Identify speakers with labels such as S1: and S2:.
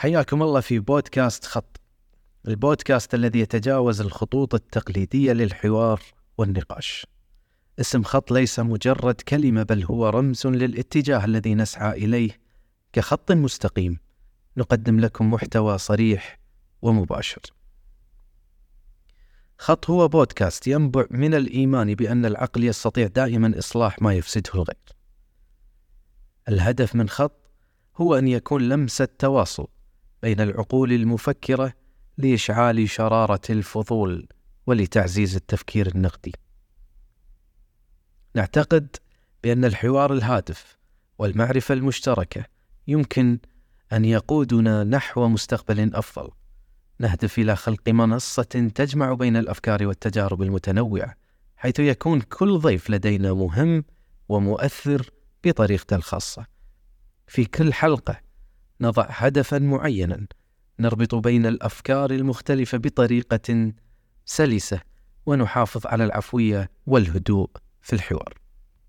S1: حياكم الله في بودكاست خط. البودكاست الذي يتجاوز الخطوط التقليدية للحوار والنقاش. اسم خط ليس مجرد كلمة بل هو رمز للاتجاه الذي نسعى إليه كخط مستقيم. نقدم لكم محتوى صريح ومباشر. خط هو بودكاست ينبع من الإيمان بأن العقل يستطيع دائما إصلاح ما يفسده الغير. الهدف من خط هو أن يكون لمسة تواصل بين العقول المفكرة لإشعال شرارة الفضول ولتعزيز التفكير النقدي. نعتقد بأن الحوار الهادف والمعرفة المشتركة يمكن أن يقودنا نحو مستقبل أفضل. نهدف إلى خلق منصة تجمع بين الأفكار والتجارب المتنوعة، حيث يكون كل ضيف لدينا مهم ومؤثر بطريقته الخاصة. في كل حلقة نضع هدفا معينا. نربط بين الأفكار المختلفة بطريقة سلسة ونحافظ على العفوية والهدوء في الحوار.